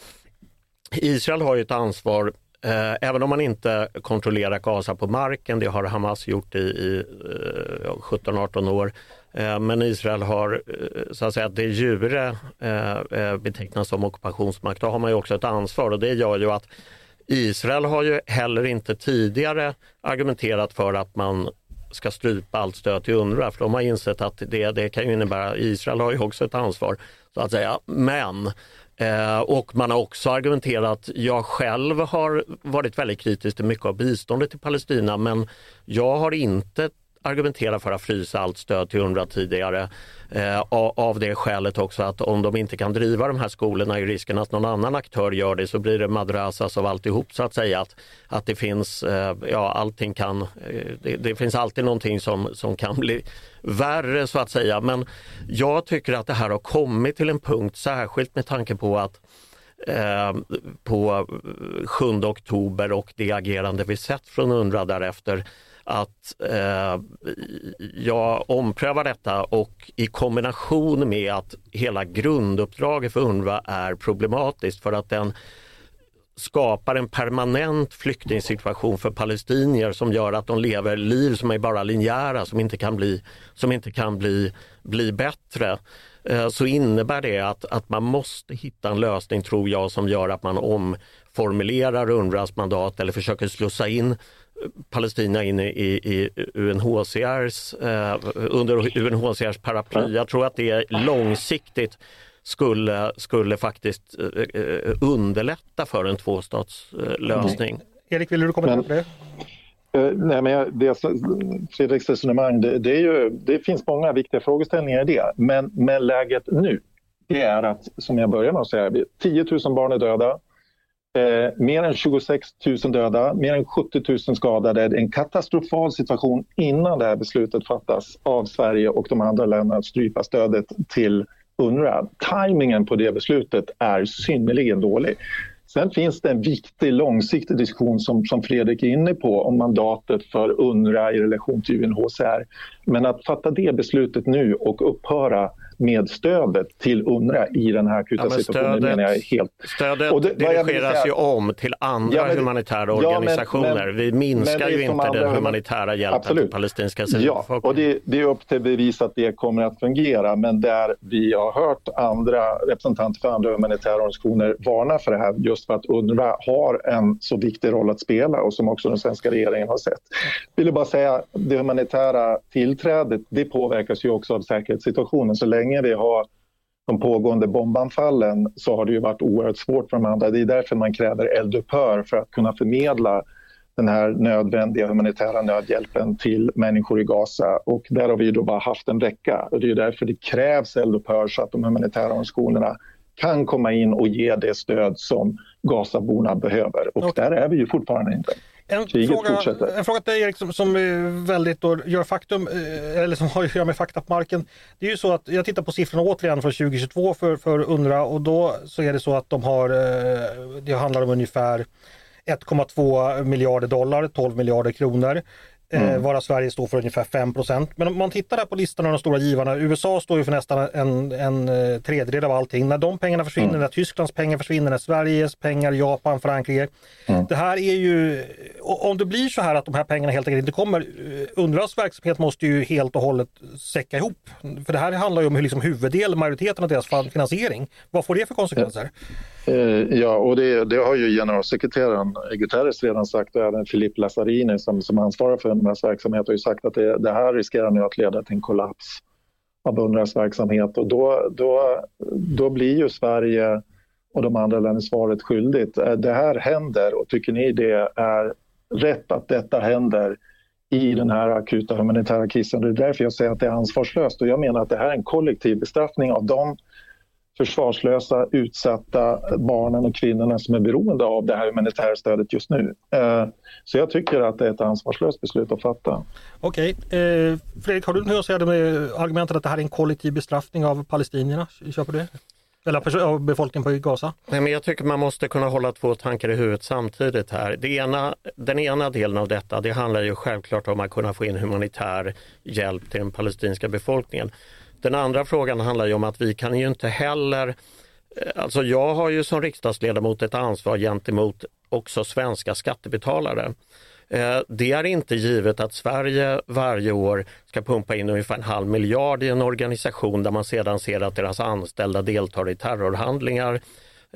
B: Israel har ju ett ansvar Eh, även om man inte kontrollerar Gaza på marken, det har Hamas gjort i, i eh, 17-18 år. Eh, men Israel har eh, så att säga det jure eh, betecknas som ockupationsmakt. Då har man ju också ett ansvar och det gör ju att Israel har ju heller inte tidigare argumenterat för att man ska strypa allt stöd till UNRWA för de har insett att det, det kan ju innebära, Israel har ju också ett ansvar så att säga. Men Eh, och man har också argumenterat, jag själv har varit väldigt kritisk till mycket av biståndet till Palestina men jag har inte argumentera för att frysa allt stöd till UNRWA tidigare. Eh, av det skälet också att om de inte kan driva de här skolorna är risken att någon annan aktör gör det så blir det madrasas av alltihop så att säga. Att, att det finns, eh, ja allting kan, eh, det, det, finns alltid någonting som, som kan bli värre så att säga. Men jag tycker att det här har kommit till en punkt särskilt med tanke på att eh, på 7 oktober och det agerande vi sett från UNRWA därefter att eh, jag omprövar detta och i kombination med att hela grunduppdraget för UNRWA är problematiskt för att den skapar en permanent flyktingsituation för palestinier som gör att de lever liv som är bara linjära, som inte kan bli, som inte kan bli, bli bättre. Eh, så innebär det att, att man måste hitta en lösning, tror jag, som gör att man omformulerar UNRWAs mandat eller försöker slussa in Palestina in i, i UNHCRs, eh, under UNHCRs paraply. Jag tror att det långsiktigt skulle, skulle faktiskt eh, eh, underlätta för en tvåstatslösning. Mm.
A: Erik, vill du kommentera på det?
C: Eh, nej, men det, Fredriks resonemang, det, det, är ju, det finns många viktiga frågeställningar i det. Men, men läget nu det är att, som jag började med att säga, 10 000 barn är döda. Eh, mer än 26 000 döda, mer än 70 000 skadade. Det är en katastrofal situation innan det här beslutet fattas av Sverige och de andra länderna att strypa stödet till UNRWA. Timingen på det beslutet är synnerligen dålig. Sen finns det en viktig långsiktig diskussion som, som Fredrik är inne på om mandatet för UNRWA i relation till UNHCR. Men att fatta det beslutet nu och upphöra med stödet till UNRWA i den här akuta ja, situationen
B: stödet,
C: menar jag helt...
B: Stödet och det, dirigeras ju om till andra ja, men, humanitära organisationer. Men, men, Vi minskar ju inte den humanitära hjälpen absolut. till palestinska
C: civilbefolkningen. Ja, och det, det, är upp till bevis att det kommer att fungera men där vi har hört andra representanter för andra humanitära organisationer varna för det här just för att UNRWA har en så viktig roll att spela och som också den svenska regeringen har sett. Jag vill bara säga det humanitära tillträdet det påverkas ju också av säkerhetssituationen så länge länge vi har de pågående bombanfallen så har det ju varit oerhört svårt för de andra. Det är därför man kräver eldupphör för att kunna förmedla den här nödvändiga humanitära nödhjälpen till människor i Gaza. Och där har vi då bara haft en vecka. Och det är därför det krävs eldupphör så att de humanitära organisationerna kan komma in och ge det stöd som Gazaborna behöver. Och okay. där är vi ju fortfarande inte.
A: En fråga, en fråga till dig Erik som, som väldigt då gör faktum, eh, eller som har att göra med fakta på marken. Det är ju så att jag tittar på siffrorna återigen från 2022 för, för UNRWA och då så är det så att de har, eh, det handlar om ungefär 1,2 miljarder dollar, 12 miljarder kronor. Eh, mm. varav Sverige står för ungefär 5% Men om man tittar här på listan av de stora givarna, USA står ju för nästan en, en eh, tredjedel av allting. När de pengarna försvinner, mm. när Tysklands pengar försvinner, när Sveriges pengar, Japan, Frankrike. Mm. Det här är ju, om det blir så här att de här pengarna helt enkelt inte kommer, eh, UNRWAs verksamhet måste ju helt och hållet säcka ihop. För det här handlar ju om liksom huvuddel, majoriteten av deras finansiering. Vad får det för konsekvenser?
C: Ja, Eh, ja, och det, det har ju generalsekreteraren Guterres redan sagt och även Filip Lazzarini som, som ansvarar för UNRWAs verksamhet har ju sagt att det, det här riskerar nu att leda till en kollaps av UNRWAs verksamhet och då, då, då blir ju Sverige och de andra länderna svaret skyldigt. Eh, det här händer och tycker ni det är rätt att detta händer i den här akuta humanitära krisen? Det är därför jag säger att det är ansvarslöst och jag menar att det här är en kollektiv bestraffning av de försvarslösa, utsatta barnen och kvinnorna som är beroende av det här humanitära stödet just nu. Eh, så jag tycker att det är ett ansvarslöst beslut att fatta.
A: Okej, eh, Fredrik, har du något att säga med argumentet att det här är en kollektiv bestraffning av palestinierna? Köper du det? Eller av befolkningen på Gaza?
B: Nej, men jag tycker man måste kunna hålla två tankar i huvudet samtidigt här. Det ena, den ena delen av detta det handlar ju självklart om att kunna få in humanitär hjälp till den palestinska befolkningen. Den andra frågan handlar ju om att vi kan ju inte heller eh, Alltså jag har ju som riksdagsledamot ett ansvar gentemot också svenska skattebetalare. Eh, det är inte givet att Sverige varje år ska pumpa in ungefär en halv miljard i en organisation där man sedan ser att deras anställda deltar i terrorhandlingar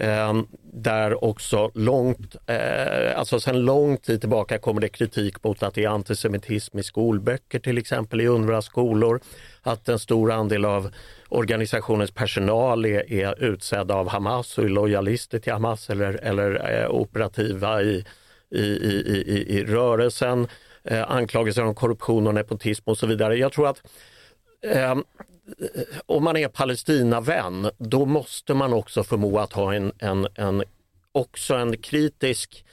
B: Ehm, där också långt, eh, alltså sedan lång tid tillbaka kommer det kritik mot att det är antisemitism i skolböcker till exempel i UNRWA skolor. Att en stor andel av organisationens personal är, är utsedd av Hamas och är lojalister till Hamas eller, eller eh, operativa i, i, i, i, i rörelsen. Eh, anklagelser om korruption och nepotism och så vidare. Jag tror att eh, om man är Palestinavän, då måste man också förmå att ha en, en, en också en kritisk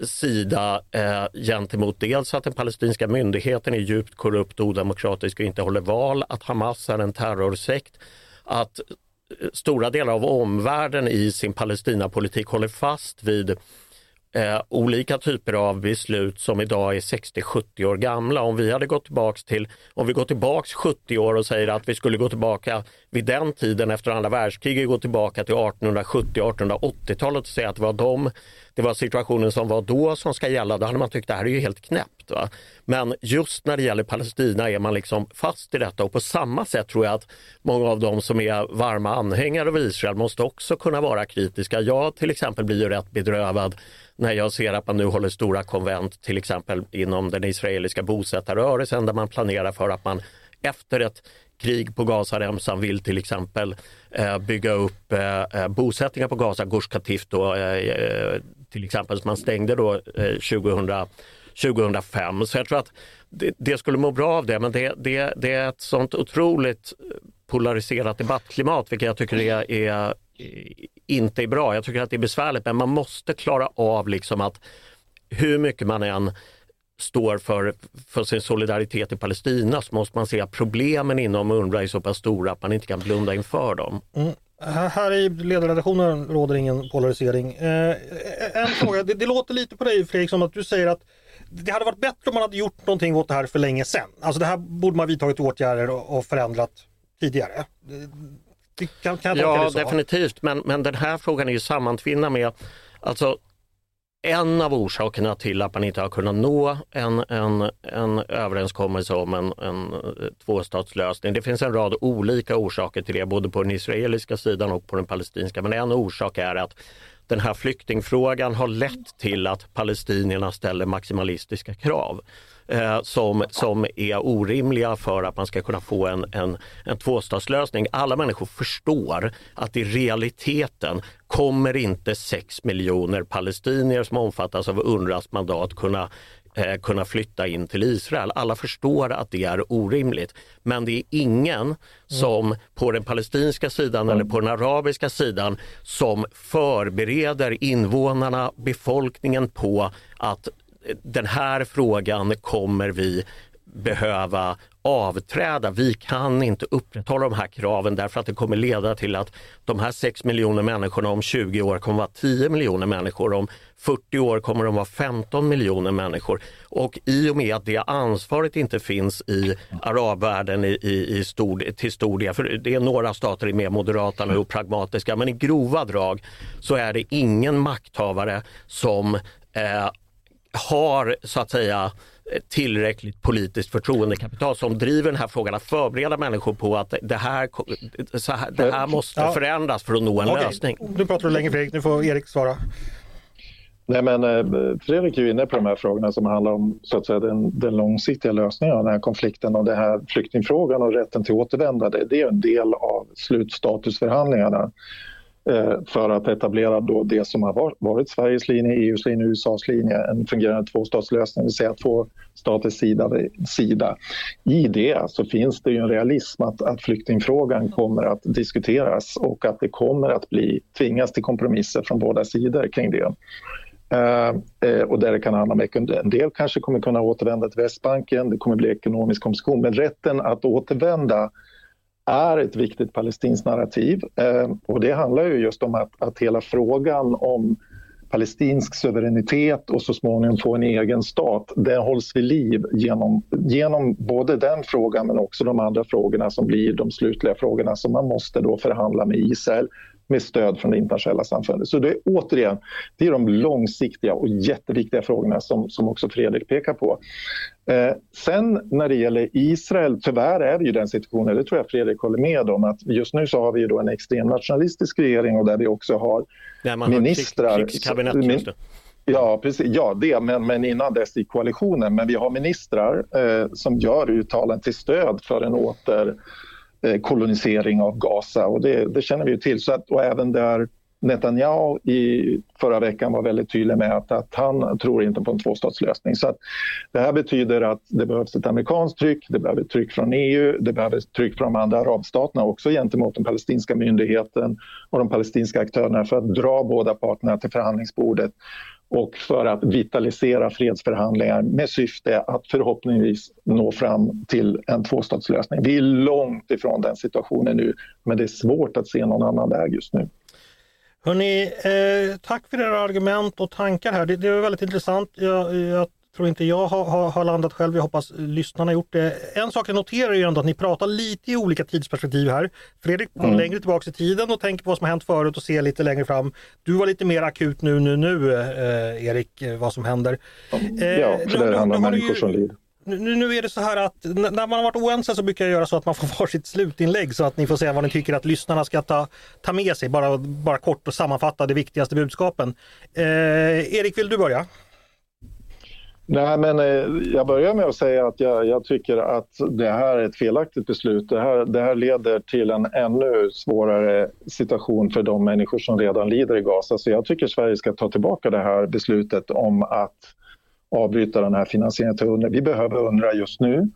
B: sida eh, gentemot dels att den palestinska myndigheten är djupt korrupt och odemokratisk och inte håller val, att Hamas är en terrorsekt, att eh, stora delar av omvärlden i sin Palestinapolitik håller fast vid eh, olika typer av beslut som idag är 60-70 år gamla. Om vi hade gått tillbaks till, om vi går tillbaks 70 år och säger att vi skulle gå tillbaka vid den tiden efter andra världskriget, gå tillbaka till 1870-1880-talet och säga att det var de det var situationen som var då som ska gälla, då hade man tyckt det här är ju helt knäppt. Va? Men just när det gäller Palestina är man liksom fast i detta och på samma sätt tror jag att många av de som är varma anhängare av Israel måste också kunna vara kritiska. Jag till exempel blir ju rätt bedrövad när jag ser att man nu håller stora konvent till exempel inom den israeliska bosättarrörelsen där man planerar för att man efter ett krig på Gazaremsan vill till exempel eh, bygga upp eh, eh bosättningar på Gaza, Gush Katif då, eh, eh till exempel som man stängde då eh, 2000, 2005. Så jag tror att det, det, skulle må bra av det men det, det, det är ett sånt otroligt polariserat debattklimat vilket jag tycker är, är inte är bra. Jag tycker att det är besvärligt men man måste klara av liksom att hur mycket man än står för, för sin solidaritet i Palestina så måste man se att problemen inom UNRWA är så pass stora att man inte kan blunda inför dem.
A: Mm. Här i ledarredaktionen råder ingen polarisering. Eh, en fråga, det, det, låter lite på dig Fredrik som att du säger att det hade varit bättre om man hade gjort någonting åt det här för länge sedan. Alltså det här borde man vidtagit åtgärder och, förändrat tidigare.
B: Kan, kan ja, definitivt. Men, men den här frågan är ju sammantvinnad med Alltså, en av orsakerna till att man inte har kunnat nå en, en, en överenskommelse om en, en tvåstatslösning. Det finns en rad olika orsaker till det, både på den israeliska sidan och på den palestinska. Men en orsak är att den här flyktingfrågan har lett till att palestinierna ställer maximalistiska krav eh, som, som är orimliga för att man ska kunna få en, en, en tvåstatslösning. Alla människor förstår att i realiteten kommer inte 6 miljoner palestinier som omfattas av UNRWAs mandat kunna eh, kunna flytta in till Israel. Alla förstår att det är orimligt. Men det är ingen som på den palestinska sidan eller på den arabiska sidan som förbereder invånarna, befolkningen på att den här frågan kommer vi behöva avträda. Vi kan inte upprätthålla de här kraven därför att det kommer leda till att de här 6 miljoner människorna om 20 år kommer vara 10 miljoner människor. Om 40 år kommer de vara 15 miljoner människor. Och i och med att det ansvaret inte finns i arabvärlden i, i, i stor, till stor del, för det är några stater i är mer moderata och pragmatiska, men i grova drag så är det ingen makthavare som eh, har så att säga tillräckligt politiskt förtroendekapital som driver den här frågan att förbereda människor på att det här, så här, det här måste ja. förändras för att nå en okay. lösning.
A: Nu pratar du länge Fredrik, nu får Erik svara.
C: Nej, men eh, Fredrik är inne på de här frågorna som handlar om så att säga, den, den långsiktiga lösningen av den här konflikten och den här flyktingfrågan och rätten till återvändande. Det är en del av slutstatusförhandlingarna. Eh, för att etablera då det som har varit Sveriges linje, EUs linje, USAs linje, en fungerande tvåstatslösning, det vill säga två stater sida vid sida. I det så finns det ju en realism att, att flyktingfrågan kommer att diskuteras och att det kommer att bli, tvingas till kompromisser från båda sidor kring det. Uh, och där det kan handla om en del kanske kommer kunna återvända till Västbanken, det kommer bli ekonomisk kompensation, men rätten att återvända är ett viktigt palestinskt narrativ. Eh, och det handlar ju just om att, att hela frågan om palestinsk suveränitet och så småningom få en egen stat, den hålls vid liv genom, genom både den frågan men också de andra frågorna som blir de slutliga frågorna som man måste då förhandla med Israel med stöd från det internationella samfundet. Så det är återigen, det är de långsiktiga och jätteviktiga frågorna som, som också Fredrik pekar på. Eh, sen när det gäller Israel, tyvärr är det ju den situationen, det tror jag Fredrik håller med om, att just nu så har vi ju då en extrem nationalistisk regering och där vi också har Nej, ministrar...
B: Krigs, min,
C: Ja, precis. Ja, det, men, men innan dess i koalitionen. Men vi har ministrar eh, som gör uttalanden till stöd för en åter Eh, av Gaza och det, det känner vi ju till. Så att, och även där Netanyahu i förra veckan var väldigt tydlig med att, att han tror inte på en tvåstatslösning. Så att det här betyder att det behövs ett amerikanskt tryck, det behövs tryck från EU, det behövs tryck från de andra arabstaterna också gentemot den palestinska myndigheten och de palestinska aktörerna för att dra båda parterna till förhandlingsbordet och för att vitalisera fredsförhandlingar med syfte att förhoppningsvis nå fram till en tvåstatslösning. Vi är långt ifrån den situationen nu, men det är svårt att se någon annan väg just nu.
A: Hörrni, eh, tack för era argument och tankar här. Det, det är väldigt intressant. Jag, jag tror inte jag har, har, har, landat själv. Jag hoppas lyssnarna gjort det. En sak jag noterar är ändå att ni pratar lite i olika tidsperspektiv här. Fredrik går mm. längre tillbaka i tiden och tänker på vad som har hänt förut och ser lite längre fram. Du var lite mer akut nu, nu, nu eh, Erik, vad som händer.
C: Eh, ja, för det handlar om människor som lider.
A: Nu, nu är det så här att när man har varit oense så brukar jag göra så att man får varsitt slutinlägg så att ni får säga vad ni tycker att lyssnarna ska ta, ta med sig. Bara, bara kort och sammanfatta de viktigaste budskapen. Eh, Erik, vill du börja?
C: Nej, men eh, jag börjar med att säga att jag, jag, tycker att det här är ett felaktigt beslut. Det här, det här leder till en ännu svårare situation för de människor som redan lider i Gaza. Så jag tycker Sverige ska ta tillbaka det här beslutet om att avbryta den här finansieringen till UNRWA. Vi behöver UNRWA just nu.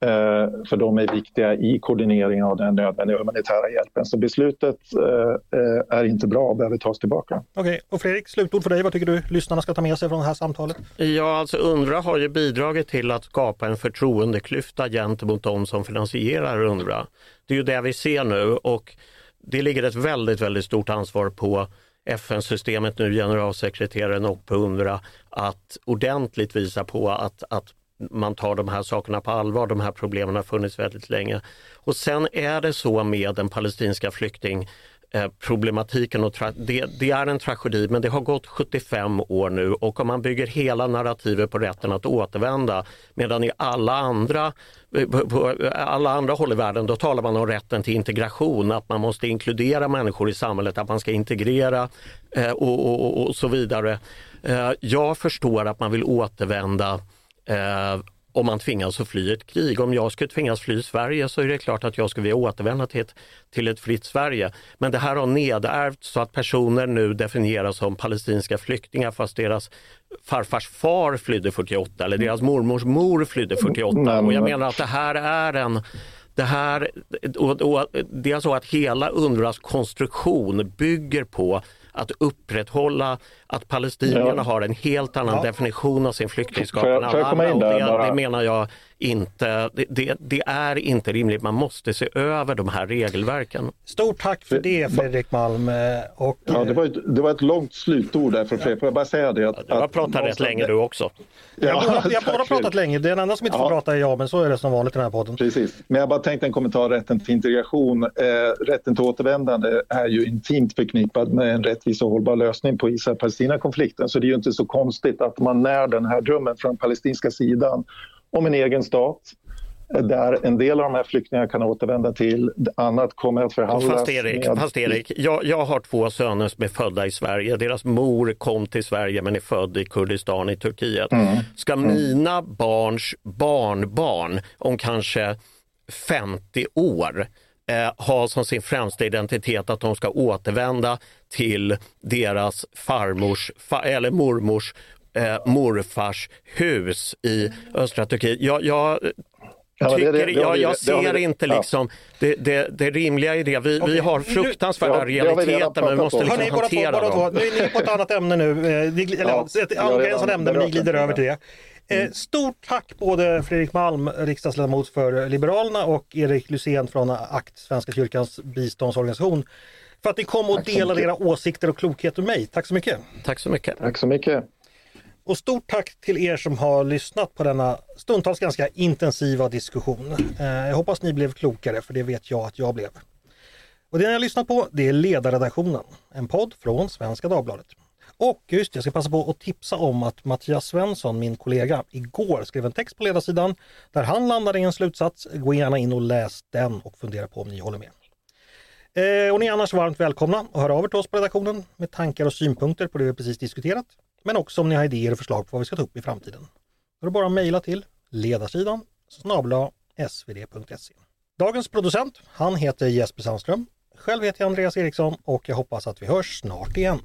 C: Eh, för de är viktiga i koordineringen av den nödvändiga humanitära hjälpen. Så beslutet eh, eh, är inte bra och behöver tas tillbaka.
A: Okej, okay. och Fredrik, slutord för dig. Vad tycker du lyssnarna ska ta med sig från det här samtalet?
B: Ja, alltså UNRWA har ju bidragit till att skapa en förtroendeklyfta gentemot de som finansierar UNRWA. Det är ju det vi ser nu och det ligger ett väldigt, väldigt stort ansvar på FN-systemet nu, generalsekreteraren och på UNRWA att ordentligt visa på att, att man tar de här sakerna på allvar. De här problemen har funnits väldigt länge. Och sen är det så med den palestinska flykting Eh, problematiken och det, det, är en tragedi men det har gått 75 år nu och om man bygger hela narrativet på rätten att återvända medan i alla andra, eh, på eh, alla andra håll i världen då talar man om rätten till integration, att man måste inkludera människor i samhället, att man ska integrera eh, och, och, och, så vidare. Eh, jag förstår att man vill återvända eh, om man tvingas att fly ett krig. Om jag skulle tvingas fly Sverige så är det klart att jag skulle vilja återvända till ett, till ett fritt Sverige. Men det här har nedärvts så att personer nu definieras som palestinska flyktingar fast deras farfars far flydde 48 eller deras mormors mor flydde 48. Och jag menar att det här är en det här, och, och det är så att hela UNRWAs konstruktion bygger på att upprätthålla att palestinierna ja. har en helt annan ja. definition av sin flyktingskap än alla andra. Det, det, menar jag inte, det, det, det, är inte rimligt. Man måste se över de här regelverken.
A: Stort tack för det Fredrik Malm. Och,
C: ja, det, var ett, det var ett långt slutord där för Fredrik. Får jag bara säga det? Att,
B: du har pratat rätt länge du också.
A: Ja, jag har bara pratat länge. Den enda som inte får prata är jag, men så är det som vanligt i den här podden.
C: Precis. Men jag bara tänkte en kommentar rätten till integration. Eh, rätten till återvändande är ju intimt förknippad med en rättvis och hållbar lösning på Israel-Palestina-konflikten. Så det är ju inte så konstigt att man när den här drömmen från palestinska sidan om en egen stat där en del av de här flyktingarna kan återvända till, annat kommer att förhandlas.
B: Fast Erik, med... fast Erik jag, jag har två söner som är födda i Sverige. Deras mor kom till Sverige men är född i Kurdistan i Turkiet. Mm. Ska mm. mina barns barnbarn om kanske 50 år eh, ha som sin främsta identitet att de ska återvända till deras farmors fa eller mormors eh, morfars hus i östra Turkiet. Jag, jag Ja, det, det, det, jag, jag ser inte liksom det, det, det rimliga i det. Vi, okay. vi har fruktansvärda realiteter men vi måste liksom Hörrni, hantera båda
A: dem. Nu är ni på ett annat ämne nu, eh, eller ett angränsande ämne, men ni glider över till det. Eh, mm. Stort tack både Fredrik Malm, riksdagsledamot för Liberalerna och Erik Lysén från ACT, Svenska kyrkans biståndsorganisation för att ni kom och delade era åsikter och klokhet med mig. Tack så mycket.
B: Tack så mycket.
C: Tack så mycket.
A: Och stort tack till er som har lyssnat på denna stundtals ganska intensiva diskussion. Eh, jag hoppas ni blev klokare för det vet jag att jag blev. Och det ni har lyssnat på det är Ledarredaktionen, en podd från Svenska Dagbladet. Och just det, jag ska passa på att tipsa om att Mattias Svensson, min kollega, igår skrev en text på ledarsidan där han landade i en slutsats. Gå gärna in och läs den och fundera på om ni håller med. Eh, och ni är annars varmt välkomna att höra av er till oss på redaktionen med tankar och synpunkter på det vi precis diskuterat. Men också om ni har idéer och förslag på vad vi ska ta upp i framtiden. Då är det bara att mejla till ledarsidan snabla svd.se. Dagens producent, han heter Jesper Sandström. Själv heter jag Andreas Eriksson och jag hoppas att vi hörs snart igen.